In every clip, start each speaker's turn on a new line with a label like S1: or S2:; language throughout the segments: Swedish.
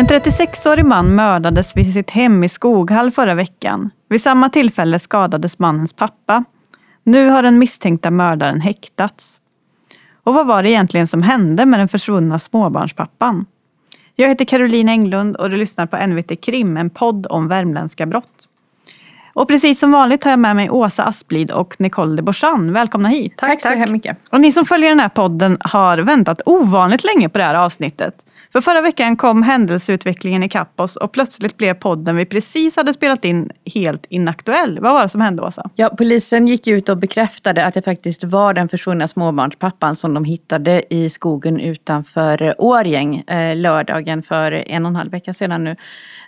S1: En 36-årig man mördades vid sitt hem i Skoghall förra veckan. Vid samma tillfälle skadades mannens pappa. Nu har den misstänkta mördaren häktats. Och vad var det egentligen som hände med den försvunna småbarnspappan? Jag heter Caroline Englund och du lyssnar på NVT Krim, en podd om värmländska brott. Och precis som vanligt har jag med mig Åsa Asplid och Nicole de Borsan. Välkomna hit.
S2: Tack, tack så mycket.
S1: Och ni som följer den här podden har väntat ovanligt länge på det här avsnittet. För förra veckan kom händelseutvecklingen ikapp oss och plötsligt blev podden vi precis hade spelat in helt inaktuell. Vad var det som hände Åsa?
S2: Ja, polisen gick ut och bekräftade att det faktiskt var den försvunna småbarnspappan som de hittade i skogen utanför Årgäng eh, lördagen för en och en halv vecka sedan nu.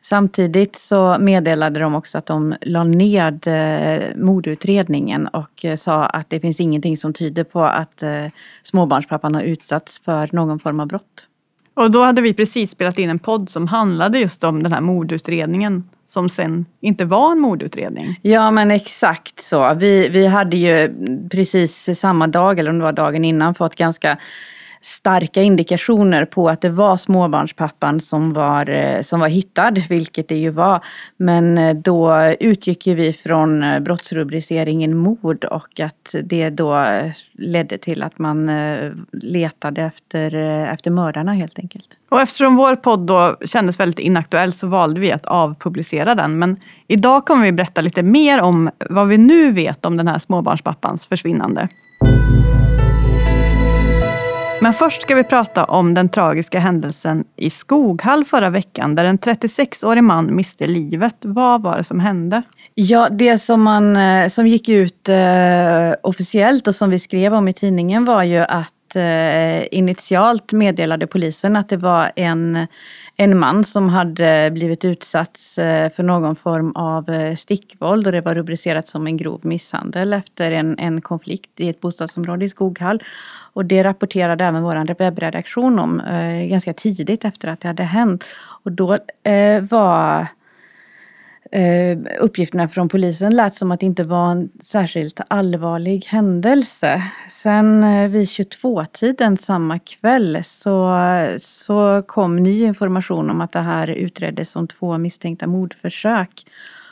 S2: Samtidigt så meddelade de också att de la ned eh, mordutredningen och eh, sa att det finns ingenting som tyder på att eh, småbarnspappan har utsatts för någon form av brott.
S1: Och då hade vi precis spelat in en podd som handlade just om den här mordutredningen som sen inte var en mordutredning.
S2: Ja men exakt så. Vi, vi hade ju precis samma dag, eller om det var dagen innan, fått ganska starka indikationer på att det var småbarnspappan som var, eh, som var hittad, vilket det ju var. Men eh, då utgick ju vi från eh, brottsrubriceringen mord och att det då ledde till att man letade efter, efter mördarna helt enkelt.
S1: Och eftersom vår podd då kändes väldigt inaktuell så valde vi att avpublicera den. Men idag kommer vi berätta lite mer om vad vi nu vet om den här småbarnspappans försvinnande. Men först ska vi prata om den tragiska händelsen i Skoghall förra veckan där en 36-årig man miste livet. Vad var det som hände?
S2: Ja, det som, man, eh, som gick ut eh, officiellt och som vi skrev om i tidningen var ju att eh, initialt meddelade polisen att det var en en man som hade blivit utsatt eh, för någon form av eh, stickvåld och det var rubricerat som en grov misshandel efter en, en konflikt i ett bostadsområde i Skoghall. Och det rapporterade även vår webbredaktion om eh, ganska tidigt efter att det hade hänt. Och då eh, var eh, uppgifterna från polisen lät som att det inte var en särskilt allvarlig händelse. Sen eh, vid 22-tiden samma kväll så, så kom ny information om att det här utreddes som två misstänkta mordförsök.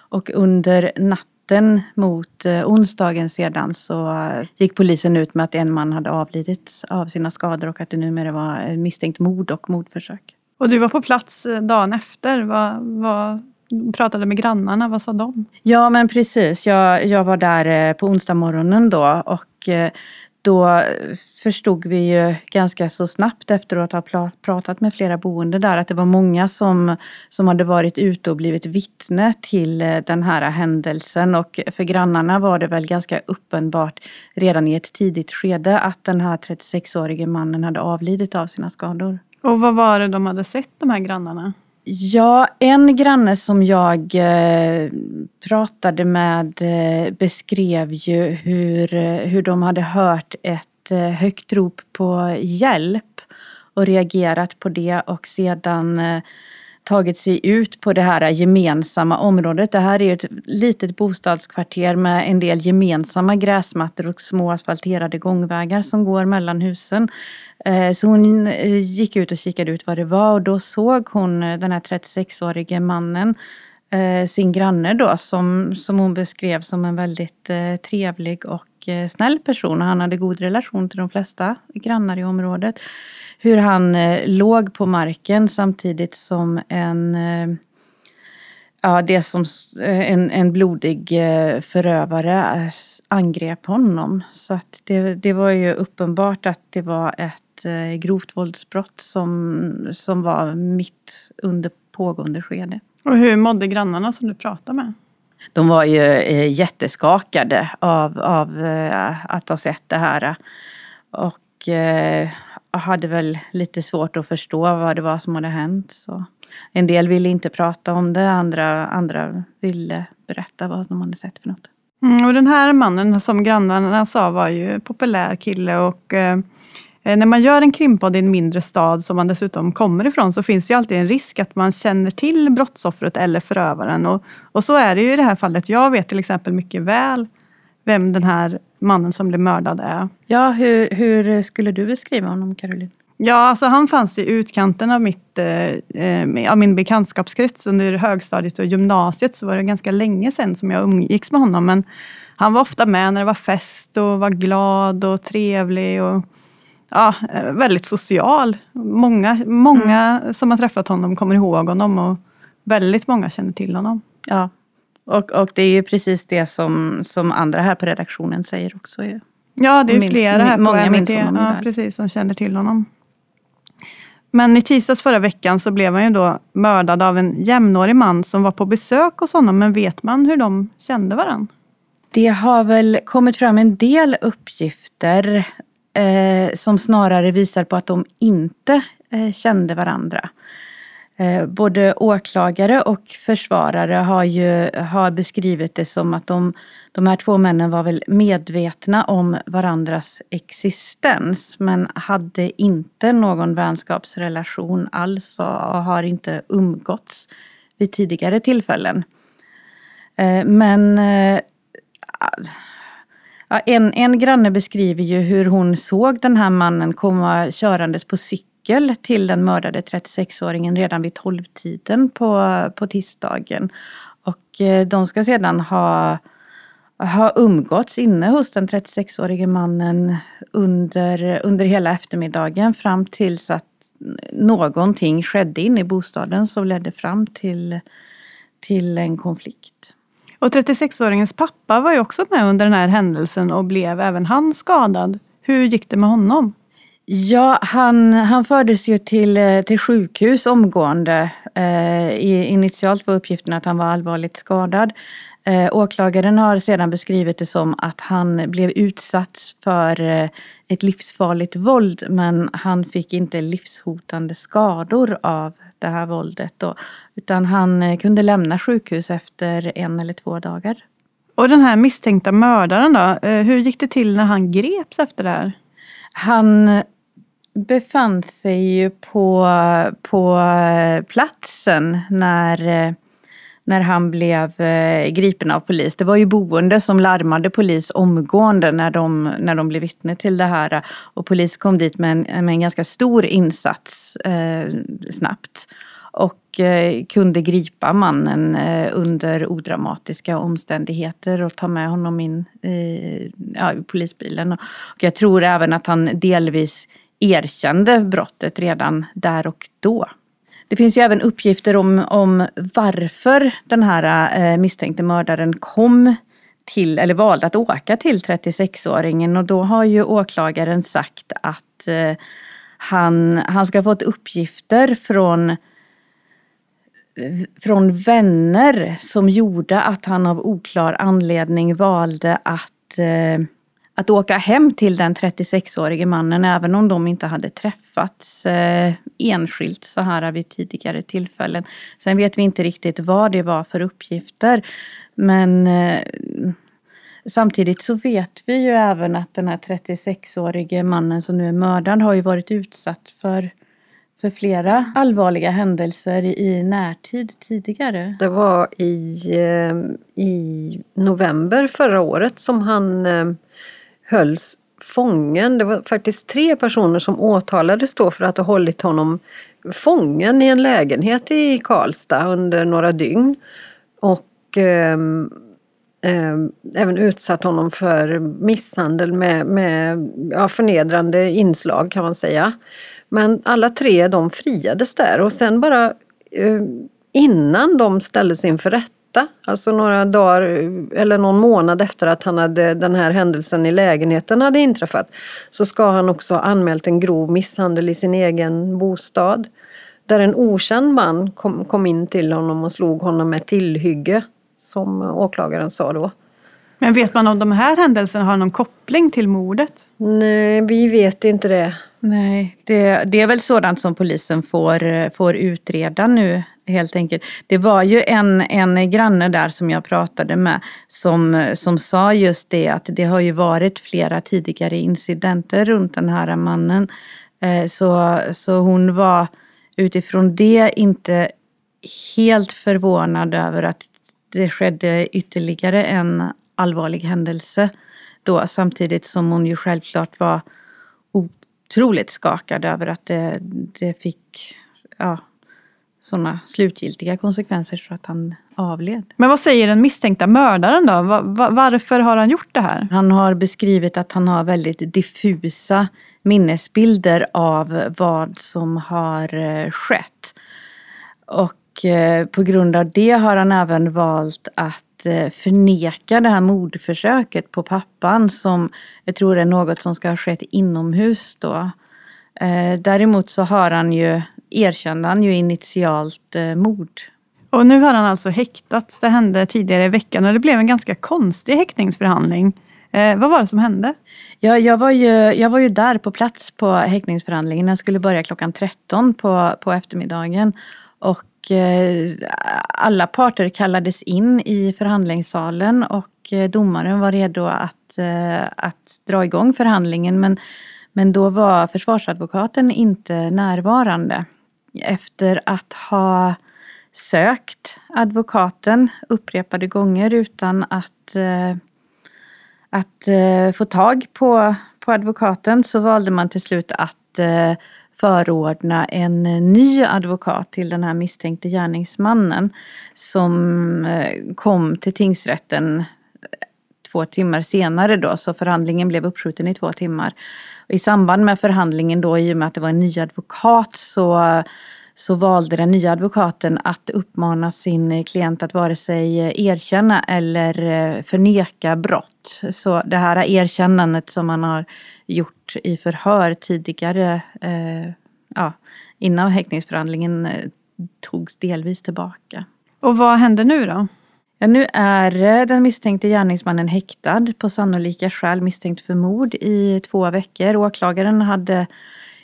S2: Och under natten mot eh, onsdagen sedan så gick polisen ut med att en man hade avlidit av sina skador och att det numera var misstänkt mord och mordförsök.
S1: Och du var på plats eh, dagen efter. Vad, vad pratade med grannarna, vad sa de?
S2: Ja men precis, jag, jag var där eh, på onsdag morgonen då och eh, då förstod vi ju ganska så snabbt efter att ha pratat med flera boende där att det var många som, som hade varit ute och blivit vittne till eh, den här händelsen och för grannarna var det väl ganska uppenbart redan i ett tidigt skede att den här 36-årige mannen hade avlidit av sina skador.
S1: Och vad var det de hade sett de här grannarna?
S2: Ja, en granne som jag eh, pratade med eh, beskrev ju hur, eh, hur de hade hört ett högt rop på hjälp och reagerat på det och sedan eh, tagit sig ut på det här gemensamma området. Det här är ett litet bostadskvarter med en del gemensamma gräsmattor och små asfalterade gångvägar som går mellan husen. Eh, så hon eh, gick ut och kikade ut vad det var och då såg hon eh, den här 36-årige mannen Eh, sin granne då som, som hon beskrev som en väldigt eh, trevlig och eh, snäll person. Han hade god relation till de flesta grannar i området hur han eh, låg på marken samtidigt som en eh, Ja, det som en, en blodig förövare angrep honom. Så att det, det var ju uppenbart att det var ett grovt våldsbrott som, som var mitt under pågående skede.
S1: Och hur mådde grannarna som du pratade med?
S2: De var ju eh, jätteskakade av, av eh, att ha sett det här. Och eh, hade väl lite svårt att förstå vad det var som hade hänt. Så en del ville inte prata om det, andra, andra ville berätta vad de hade sett för något.
S1: Mm, och den här mannen som grannarna sa var ju populär kille och när man gör en krimpodd i en mindre stad som man dessutom kommer ifrån så finns det ju alltid en risk att man känner till brottsoffret eller förövaren. Och, och så är det ju i det här fallet. Jag vet till exempel mycket väl vem den här mannen som blev mördad är.
S2: Ja, hur, hur skulle du beskriva honom Caroline?
S1: Ja, alltså han fanns i utkanten av, mitt, eh, av min bekantskapskrets under högstadiet och gymnasiet. Så var det ganska länge sedan som jag umgicks med honom. Men han var ofta med när det var fest och var glad och trevlig. Och, ja, väldigt social. Många, många mm. som har träffat honom kommer ihåg honom och väldigt många känner till honom.
S2: Ja, och, och det är ju precis det som, som andra här på redaktionen säger också. Ju.
S1: Ja, det är minns, flera här på många MIT ja, precis, som känner till honom. Men i tisdags förra veckan så blev han ju då mördad av en jämnårig man som var på besök hos honom. Men vet man hur de kände varandra?
S2: Det har väl kommit fram en del uppgifter eh, som snarare visar på att de inte eh, kände varandra. Eh, både åklagare och försvarare har ju har beskrivit det som att de, de här två männen var väl medvetna om varandras existens men hade inte någon vänskapsrelation alls och har inte umgåtts vid tidigare tillfällen. Eh, men eh, Ja, en, en granne beskriver ju hur hon såg den här mannen komma körandes på cykel till den mördade 36-åringen redan vid 12-tiden på, på tisdagen. Och eh, de ska sedan ha, ha umgåtts inne hos den 36-årige mannen under, under hela eftermiddagen fram tills att någonting skedde inne i bostaden som ledde fram till, till en konflikt.
S1: Och 36-åringens pappa var ju också med under den här händelsen och blev även han skadad. Hur gick det med honom?
S2: Ja, han, han fördes ju till, eh, till sjukhus omgående. Eh, initialt var uppgiften att han var allvarligt skadad. Eh, åklagaren har sedan beskrivit det som att han blev utsatt för eh, ett livsfarligt våld men han fick inte livshotande skador av det här våldet. Då, utan han eh, kunde lämna sjukhus efter en eller två dagar.
S1: Och den här misstänkta mördaren då, eh, hur gick det till när han greps efter det här?
S2: Han befann sig ju på, på platsen när, när han blev eh, gripen av polis. Det var ju boende som larmade polis omgående när de, när de blev vittne till det här. Och polis kom dit med en, med en ganska stor insats eh, snabbt. Och eh, kunde gripa mannen eh, under odramatiska omständigheter och ta med honom in i ja, polisbilen. Och jag tror även att han delvis erkände brottet redan där och då. Det finns ju även uppgifter om, om varför den här eh, misstänkte mördaren kom till, eller valde att åka till 36-åringen och då har ju åklagaren sagt att eh, han, han ska ha fått uppgifter från från vänner som gjorde att han av oklar anledning valde att eh, att åka hem till den 36-årige mannen även om de inte hade träffats eh, enskilt så här vid tidigare tillfällen. Sen vet vi inte riktigt vad det var för uppgifter. Men eh, samtidigt så vet vi ju även att den här 36-årige mannen som nu är mördad har ju varit utsatt för för flera allvarliga händelser i närtid tidigare.
S3: Det var i, eh, i november förra året som han eh, hölls fången. Det var faktiskt tre personer som åtalades då för att ha hållit honom fången i en lägenhet i Karlstad under några dygn. Och eh, eh, även utsatt honom för misshandel med, med ja, förnedrande inslag kan man säga. Men alla tre de friades där och sen bara eh, innan de ställdes inför rätta alltså några dagar eller någon månad efter att han hade, den här händelsen i lägenheten hade inträffat, så ska han också ha anmält en grov misshandel i sin egen bostad. Där en okänd man kom, kom in till honom och slog honom med tillhygge, som åklagaren sa då.
S1: Men vet man om de här händelserna har någon koppling till mordet?
S3: Nej, vi vet inte det.
S2: Nej, det, det är väl sådant som polisen får, får utreda nu helt enkelt. Det var ju en, en granne där som jag pratade med som, som sa just det att det har ju varit flera tidigare incidenter runt den här mannen. Eh, så, så hon var utifrån det inte helt förvånad över att det skedde ytterligare en allvarlig händelse då samtidigt som hon ju självklart var otroligt skakad över att det, det fick ja, sådana slutgiltiga konsekvenser så att han avled.
S1: Men vad säger den misstänkta mördaren då? Varför har han gjort det här?
S2: Han har beskrivit att han har väldigt diffusa minnesbilder av vad som har eh, skett. Och eh, på grund av det har han även valt att eh, förneka det här mordförsöket på pappan som jag tror är något som ska ha skett inomhus då. Däremot så har han ju, erkände han ju initialt eh, mord.
S1: Och nu har han alltså häktats. Det hände tidigare i veckan och det blev en ganska konstig häktningsförhandling. Eh, vad var det som hände?
S2: Ja, jag, var ju, jag var ju där på plats på häktningsförhandlingen. Den skulle börja klockan 13 på, på eftermiddagen. Och eh, alla parter kallades in i förhandlingssalen och eh, domaren var redo att, eh, att dra igång förhandlingen. Men, men då var försvarsadvokaten inte närvarande. Efter att ha sökt advokaten upprepade gånger utan att eh, att eh, få tag på, på advokaten så valde man till slut att eh, förordna en ny advokat till den här misstänkte gärningsmannen som eh, kom till tingsrätten eh, två timmar senare då, så förhandlingen blev uppskjuten i två timmar. I samband med förhandlingen då, i och med att det var en ny advokat, så, så valde den nya advokaten att uppmana sin klient att vare sig erkänna eller eh, förneka brott. Så det här erkännandet som man har gjort i förhör tidigare, eh, ja, innan häktningsförhandlingen, eh, togs delvis tillbaka.
S1: Och vad händer nu då?
S2: Ja, nu är eh, den misstänkte gärningsmannen häktad på sannolika skäl misstänkt för mord i två veckor. Åklagaren hade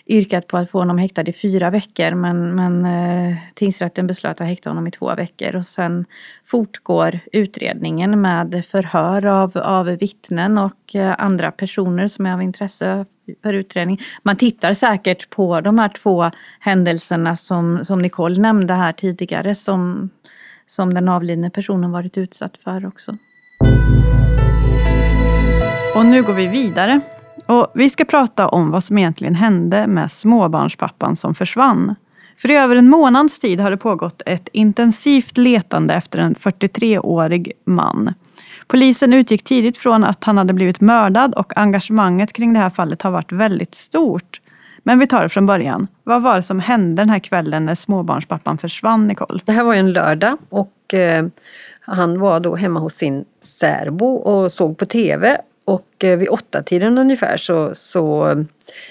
S2: yrkat på att få honom häktad i fyra veckor men, men eh, tingsrätten beslöt att häkta honom i två veckor. Och sen fortgår utredningen med förhör av, av vittnen och eh, andra personer som är av intresse för utredning. Man tittar säkert på de här två händelserna som, som Nicole nämnde här tidigare som, som den avlidne personen varit utsatt för också.
S1: Och nu går vi vidare. Och vi ska prata om vad som egentligen hände med småbarnspappan som försvann. För i över en månads tid har det pågått ett intensivt letande efter en 43-årig man. Polisen utgick tidigt från att han hade blivit mördad och engagemanget kring det här fallet har varit väldigt stort. Men vi tar det från början. Vad var det som hände den här kvällen när småbarnspappan försvann, Nicole?
S3: Det här var ju en lördag och eh, han var då hemma hos sin särbo och såg på TV. Och eh, vid åtta tiden ungefär så, så eh,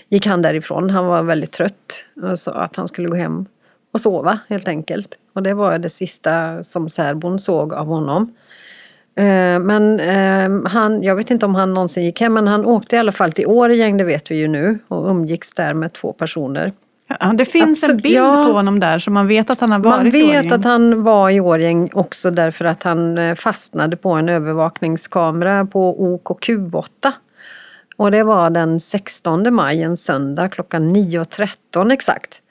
S3: gick han därifrån. Han var väldigt trött och sa att han skulle gå hem och sova helt enkelt. Och det var det sista som särbon såg av honom. Eh, Men eh, han, jag vet inte om han någonsin gick hem, men han åkte i alla fall till Årjäng, det vet vi ju nu, och umgicks där med två personer.
S1: Ja, det finns en
S3: Absolut,
S1: bild
S3: ja.
S1: på honom där så man vet att han har varit
S3: Man
S1: i
S3: vet
S1: Årjäng.
S3: att han var i Årjäng också därför att han eh, fastnade på en övervakningskamera på OKQ8. Och det var den 16 maj, en söndag, klockan 9.13 exakt.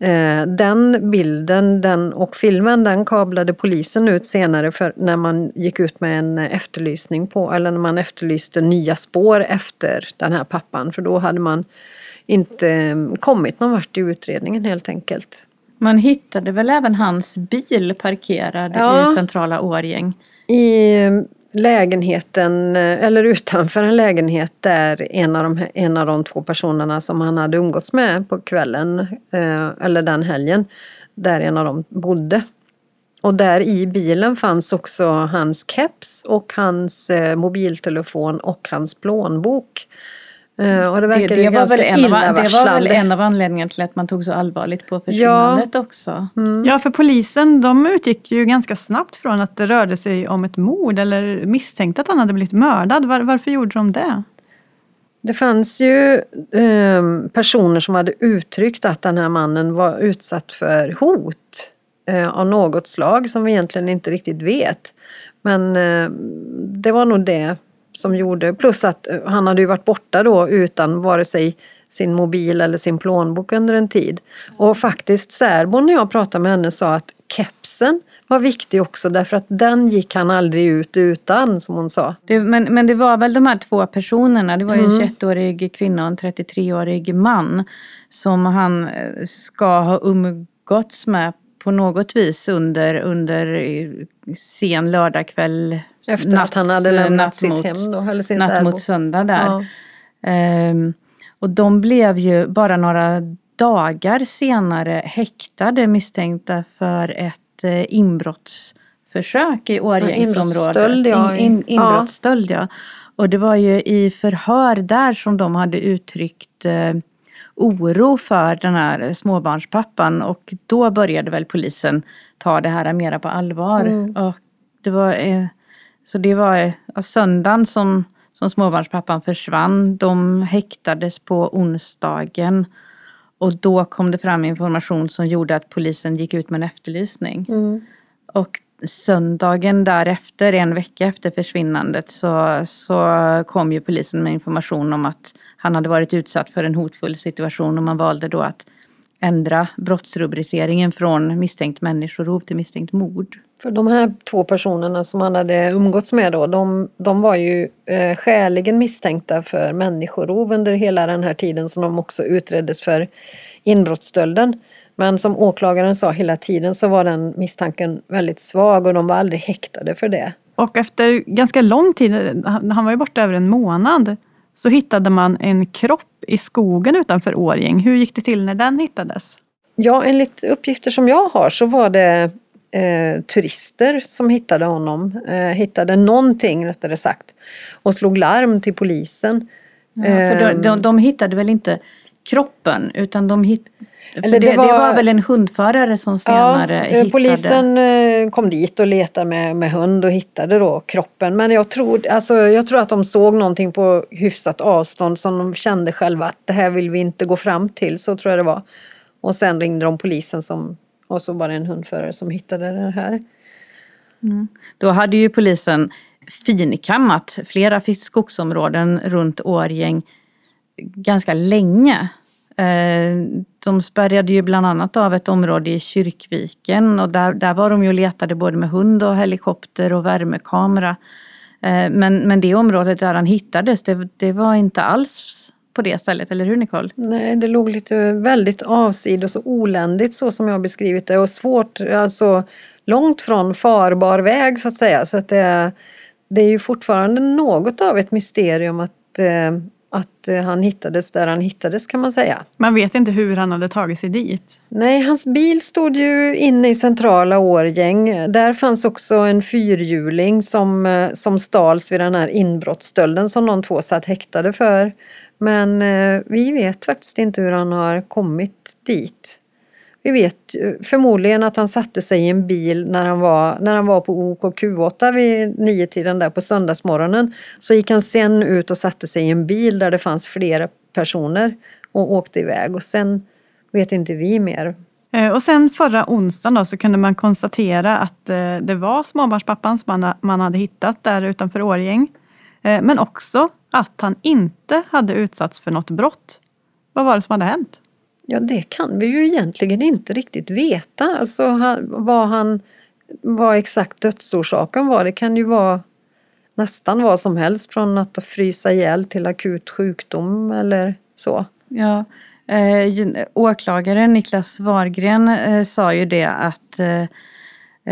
S3: Eh, Den bilden den, och filmen den kablade polisen ut senare för när man gick ut med en efterlysning på, eller när man efterlyste nya spår efter den här pappan. För då hade man inte eh, kommit någon vart i utredningen helt enkelt.
S2: Man hittade väl även hans bil parkerad
S3: Ja.
S2: i centrala Årjäng.
S3: I lägenheten, eh, eller utanför en lägenhet där en av, de, en av de två personerna som han hade umgåtts med på kvällen, eh, eller den helgen, där en av dem bodde. Och där i bilen fanns också hans keps och hans eh, mobiltelefon och hans plånbok. Eh, Och det
S2: Det, det, var väl en av, det var väl en av anledningarna till att man tog så allvarligt på försvinnandet också.
S1: Ja, för polisen de utgick ju ganska snabbt från att det rörde sig om ett mord eller misstänkte att han hade blivit mördad. Var, varför gjorde de det?
S3: Det fanns ju eh, personer som hade uttryckt att den här mannen var utsatt för hot eh, av något slag som vi egentligen inte riktigt vet. Men eh, det var nog det som gjorde, plus att eh, han hade ju varit borta då utan vare sig sin mobil eller sin plånbok under en tid. Och faktiskt särbon när jag pratade med henne sa att kepsen var viktig också därför att den gick han aldrig ut utan som hon sa.
S2: Det, men, men det var väl de här två personerna, det var ju en 21-årig kvinna och en 33-årig man som han eh, ska ha umgåtts med på något vis under, under eh, sen lördagkväll.
S3: Efter att han hade lämnat
S2: natt
S3: sitt
S2: mot-
S3: hem då, eller sin
S2: Natt
S3: särbo.
S2: mot söndag där.
S3: Ja.
S2: Ehm, och de blev ju bara några dagar senare häktade misstänkta för ett eh, inbrottsförsök i Årgängsområdet.
S3: inbrottsstöld, ja.
S2: In, in,
S3: Ja.
S2: inbrottsstöld, ja. Och det var ju i förhör där som de hade uttryckt eh, oro för den här småbarnspappan och då började väl polisen ta det här mera på allvar.
S3: Mm.
S2: Och det var, eh, så det var söndagen som, som småbarnspappan försvann. De häktades på onsdagen och då kom det fram information som gjorde att polisen gick ut med en efterlysning.
S3: Mm.
S2: Och söndagen därefter, en vecka efter försvinnandet, så, så kom ju polisen med information om att han hade varit utsatt för en hotfull situation och man valde då att ändra brottsrubriceringen från misstänkt människorov till misstänkt mord.
S3: För de här två personerna som han hade umgåtts med då, de, de var ju eh, skäligen misstänkta för människorov under hela den här tiden som de också utreddes för inbrottsstölden. Men som åklagaren sa hela tiden så var den misstanken väldigt svag och de var aldrig häktade för det.
S1: Och efter ganska lång tid, han han var ju borta över en månad, så hittade man en kropp i skogen utanför Årjäng. Hur gick det till när den hittades?
S3: Ja, enligt uppgifter som jag har så var det eh, turister som hittade honom. Eh, hittade någonting rättare sagt. Och slog larm till polisen.
S2: Ja, för de,
S3: Ehm.
S2: de, de hittade väl inte kroppen utan de hit, för
S3: Eller
S2: det,
S3: det
S2: det,
S3: var-
S2: var... väl en hundförare som senare
S3: Ja, eh,
S2: hittade.
S3: polisen eh, kom dit och letade med, med hund och hittade då kroppen. Men jag tror, alltså, jag tror att de såg någonting på hyfsat avstånd som de kände själva att det här vill vi inte gå fram till. Så tror jag det var. Och sen ringde de polisen som, och så var det en hundförare som hittade det här.
S2: Då hade ju polisen finkammat flera skogsområden runt Årgäng ganska länge. Eh, de spärrade ju bland annat av ett område i Kyrkviken och där, där var de ju och letade både med hund och helikopter och värmekamera. Eh, men, men det området där han hittades, det, det var inte alls på det stället, eller hur Nicole?
S3: Nej, det låg lite väldigt avsides och oländigt så som jag har beskrivit det och svårt, alltså långt från farbar väg så att säga. Så att det, det är ju fortfarande något av ett mysterium att, eh, att eh, han hittades där han hittades kan man säga.
S1: Man vet inte hur han hade tagit sig dit.
S3: Nej, hans bil stod ju inne i centrala Årgäng. Där fanns också en fyrhjuling som, eh, som stals vid den här inbrottsstölden som de två satt häktade för. Men eh, vi vet faktiskt inte hur han har kommit dit. Vi vet förmodligen att han satte sig i en bil när han var, när han var på OKQ8 vid niotiden där på söndagsmorgonen. Så gick han sen ut och satte sig i en bil där det fanns flera personer och åkte iväg. Och sen vet inte vi mer.
S1: Eh, och sen förra onsdagen då, så kunde man konstatera att eh, det var småbarnspappan som man, hade hittat där utanför Årjäng. Eh, men också att han inte hade utsatts för något brott. Vad var det som hade hänt?
S3: Ja, det kan vi ju egentligen inte riktigt veta. Alltså han, vad, han, vad exakt dödsorsaken var. Det kan ju vara nästan vad som helst från att frysa ihjäl till akut sjukdom eller så.
S2: Ja, eh, åklagaren Niklas Wargren eh, sa ju det att eh,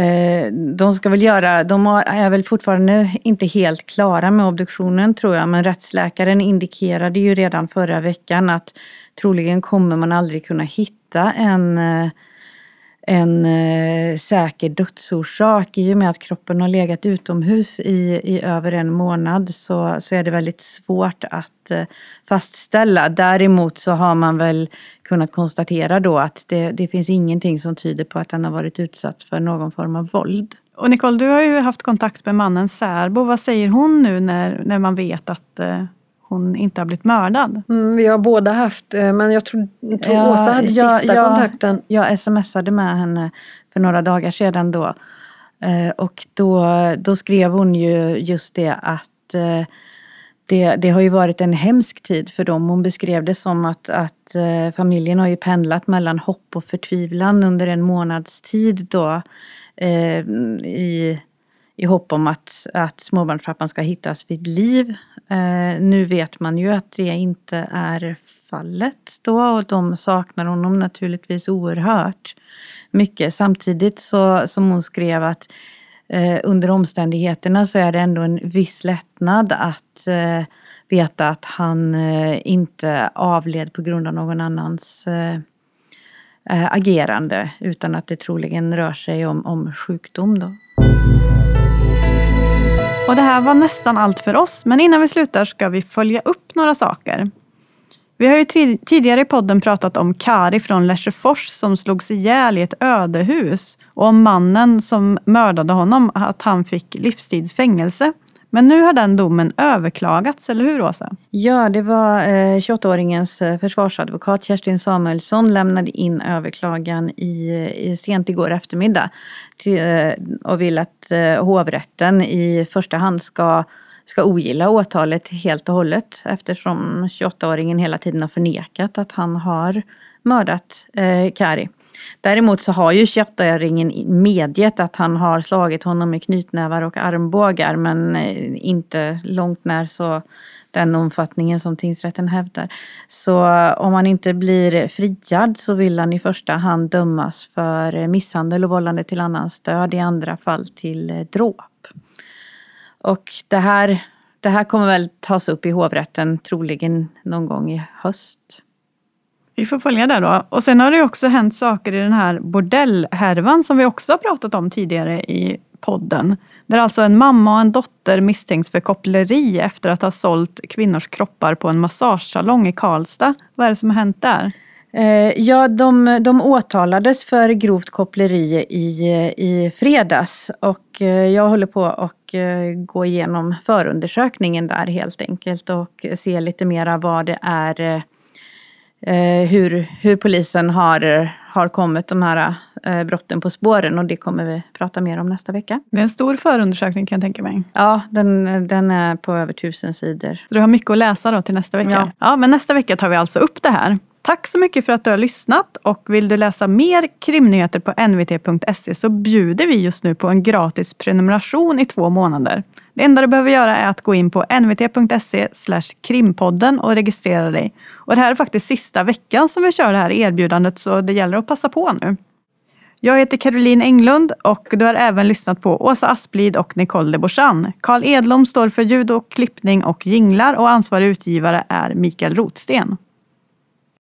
S2: eh de ska väl göra, de är väl fortfarande inte helt klara med obduktionen tror jag, men rättsläkaren indikerade ju redan förra veckan att troligen kommer man aldrig kunna hitta en eh, en eh, säker dödsorsak. I och med att kroppen har legat utomhus i, i över en månad så, så är det väldigt svårt att eh, fastställa. Däremot så har man väl kunnat konstatera då att det, det finns ingenting som tyder på att han har varit utsatt för någon form av våld.
S1: Och Nicole, du har ju haft kontakt med mannens särbo. Vad säger hon nu när, när man vet att eh, hon inte har blivit mördad?
S3: Mm, vi har båda haft, eh, men jag tror, jag tror
S2: Ja,
S3: Åsa hade
S2: ja,
S3: sista
S2: ja.
S3: kontakten.
S2: Jag smsade med henne för några dagar sedan då. Eh, Och då, då skrev hon ju just det att eh, det, det har ju varit en hemsk tid för dem. Hon beskrev det som att, att familjen har ju pendlat mellan hopp och förtvivlan under en månads tid då. i, i hopp om att, att småbarnspappan ska hittas vid liv. Eh, nu vet man ju att det inte är fallet då och de saknar honom naturligtvis oerhört mycket. Samtidigt så som hon skrev att eh, under omständigheterna så är det ändå en viss lättnad att eh, veta att han eh, inte avled på grund av någon annans eh, eh agerande utan att det troligen rör sig om, om sjukdom. Då.
S1: Och det här var nästan allt för oss, men innan vi slutar ska vi följa upp några saker. Vi har ju tidigare i podden pratat om Kari från Lesjöfors som slogs ihjäl i ett ödehus och om mannen som mördade honom, att han fick livstidsfängelse. Men nu har den domen överklagats, eller hur Åsa?
S2: Ja, det var eh, 28-åringens eh, försvarsadvokat Kerstin Samuelsson lämnade in överklagan i, i sent igår eftermiddag till, eh, och vill att eh, hovrätten i första hand ska ska ogilla åtalet helt och hållet eftersom 28-åringen hela tiden har förnekat att han har mördat eh, Kari. Däremot så har ju 28-åringen medgett att han har slagit honom med knytnävar och armbågar men eh, inte långt när så den omfattningen som tingsrätten hävdar. Så eh, om han inte blir friad så vill han i första hand dömas för eh, misshandel och vållande till annans död, i andra fall till dråp. Och det här, det här kommer väl tas upp i hovrätten troligen någon gång i höst.
S1: Vi får följa det då. Och sen har det också hänt saker i den här bordellhärvan som vi också har pratat om tidigare i podden. Där alltså en mamma och en dotter misstänks för koppleri efter att ha sålt kvinnors kroppar på en massagesalong i Karlstad. Vad är det som har hänt där?
S2: Eh, ja, de, de åtalades för grovt koppleri i, i fredags och eh, jag håller på att eh, gå igenom förundersökningen där helt enkelt och se lite mera vad det är hur, hur polisen har, har kommit de här brotten på spåren och det kommer vi prata mer om nästa vecka.
S1: Det är en stor förundersökning kan jag tänka mig.
S2: Ja, den, den är på över tusen sidor.
S1: Så du har mycket att läsa då till nästa vecka? Ja. ja, men nästa vecka tar vi alltså upp det här. Tack så mycket för att du har lyssnat och vill du läsa mer krimnyheter på nvt.se så bjuder vi just nu på en gratis prenumeration i två månader. Det enda du behöver göra är att gå in på nvt.se krimpodden och registrera dig. Och det här är faktiskt sista veckan som vi kör det här erbjudandet så det gäller att passa på nu. Jag heter Caroline Englund och du har även lyssnat på Åsa Asplid och Nicole de Borsan. Karl Edlom står för ljud och klippning och jinglar och ansvarig utgivare är Mikael Rotsten.